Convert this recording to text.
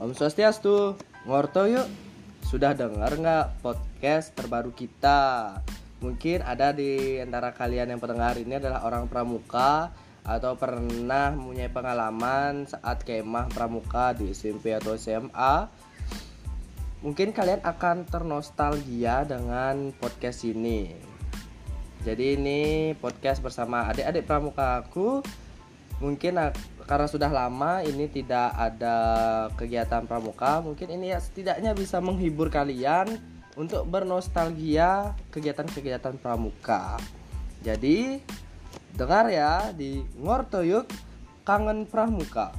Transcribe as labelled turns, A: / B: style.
A: Om Swastiastu, ngorto yuk. Sudah dengar nggak podcast terbaru kita? Mungkin ada di antara kalian yang pendengar ini adalah orang pramuka atau pernah mempunyai pengalaman saat kemah pramuka di SMP atau SMA. Mungkin kalian akan ternostalgia dengan podcast ini. Jadi ini podcast bersama adik-adik pramuka aku. Mungkin karena sudah lama ini tidak ada kegiatan pramuka, mungkin ini ya setidaknya bisa menghibur kalian untuk bernostalgia kegiatan-kegiatan pramuka. Jadi dengar ya di Ngortoyuk Kangen Pramuka.